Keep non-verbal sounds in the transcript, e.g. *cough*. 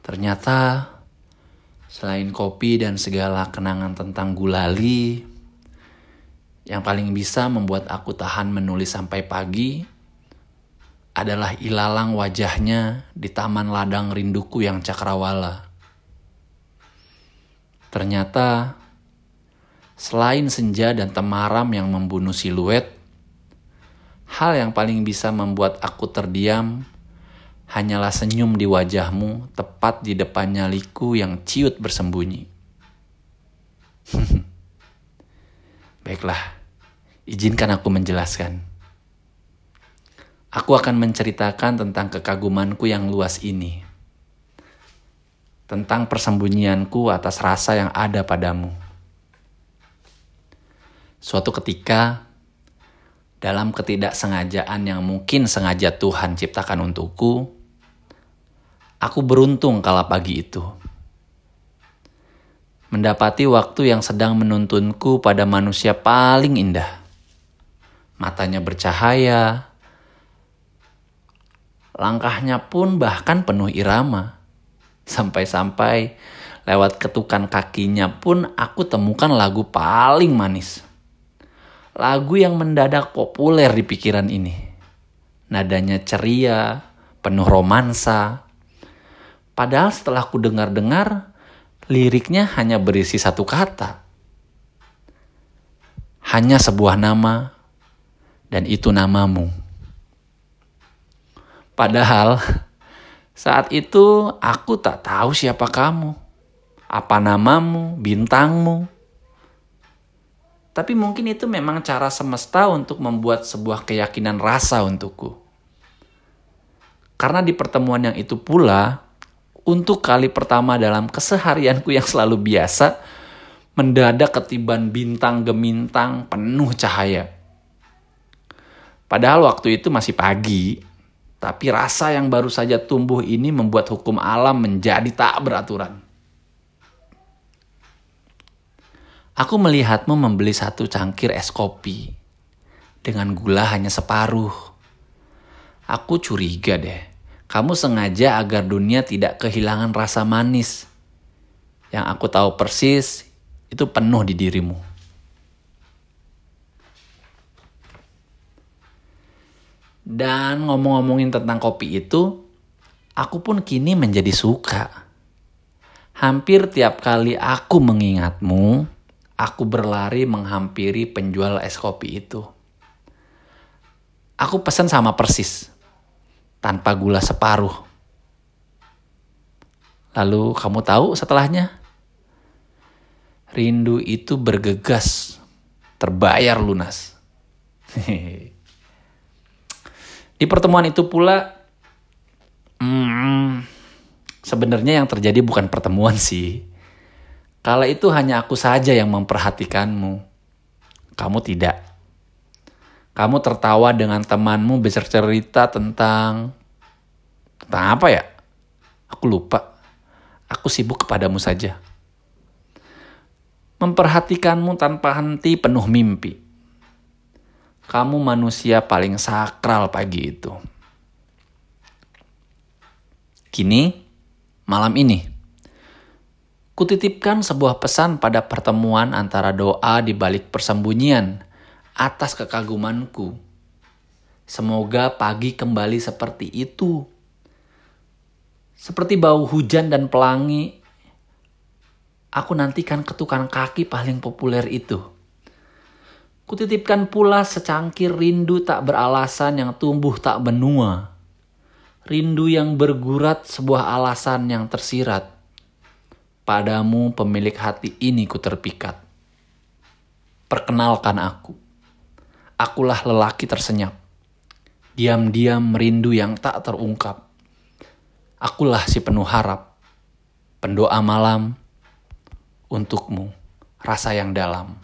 Ternyata selain kopi dan segala kenangan tentang gulali, yang paling bisa membuat aku tahan menulis sampai pagi adalah ilalang wajahnya di taman ladang rinduku yang cakrawala. Ternyata selain senja dan temaram yang membunuh siluet, hal yang paling bisa membuat aku terdiam hanyalah senyum di wajahmu tepat di depan nyaliku yang ciut bersembunyi. *laughs* Baiklah, izinkan aku menjelaskan. Aku akan menceritakan tentang kekagumanku yang luas ini. Tentang persembunyianku atas rasa yang ada padamu. Suatu ketika, dalam ketidaksengajaan yang mungkin sengaja Tuhan ciptakan untukku, Aku beruntung kala pagi itu. Mendapati waktu yang sedang menuntunku pada manusia paling indah. Matanya bercahaya. Langkahnya pun bahkan penuh irama. Sampai-sampai lewat ketukan kakinya pun aku temukan lagu paling manis. Lagu yang mendadak populer di pikiran ini. Nadanya ceria, penuh romansa, Padahal setelah aku dengar-dengar, liriknya hanya berisi satu kata. Hanya sebuah nama, dan itu namamu. Padahal saat itu aku tak tahu siapa kamu, apa namamu, bintangmu. Tapi mungkin itu memang cara semesta untuk membuat sebuah keyakinan rasa untukku. Karena di pertemuan yang itu pula, untuk kali pertama dalam keseharianku yang selalu biasa, mendadak ketiban bintang gemintang penuh cahaya. Padahal waktu itu masih pagi, tapi rasa yang baru saja tumbuh ini membuat hukum alam menjadi tak beraturan. Aku melihatmu membeli satu cangkir es kopi dengan gula hanya separuh. Aku curiga deh kamu sengaja agar dunia tidak kehilangan rasa manis. Yang aku tahu persis itu penuh di dirimu. Dan ngomong-ngomongin tentang kopi itu, aku pun kini menjadi suka. Hampir tiap kali aku mengingatmu, aku berlari menghampiri penjual es kopi itu. Aku pesan sama persis, tanpa gula separuh. Lalu kamu tahu setelahnya? Rindu itu bergegas, terbayar lunas. *laughs* Di pertemuan itu pula, hmm, sebenarnya yang terjadi bukan pertemuan sih. Kala itu hanya aku saja yang memperhatikanmu. Kamu tidak. Kamu tertawa dengan temanmu bercerita tentang tentang apa ya? Aku lupa. Aku sibuk kepadamu saja. Memperhatikanmu tanpa henti penuh mimpi. Kamu manusia paling sakral pagi itu. Kini, malam ini, kutitipkan sebuah pesan pada pertemuan antara doa di balik persembunyian atas kekagumanku. Semoga pagi kembali seperti itu. Seperti bau hujan dan pelangi, aku nantikan ketukan kaki paling populer itu. Kutitipkan pula secangkir rindu tak beralasan yang tumbuh tak benua. Rindu yang bergurat sebuah alasan yang tersirat. Padamu pemilik hati ini ku terpikat. Perkenalkan aku. Akulah lelaki tersenyap. Diam-diam merindu yang tak terungkap. Akulah si penuh harap. Pendoa malam untukmu, rasa yang dalam.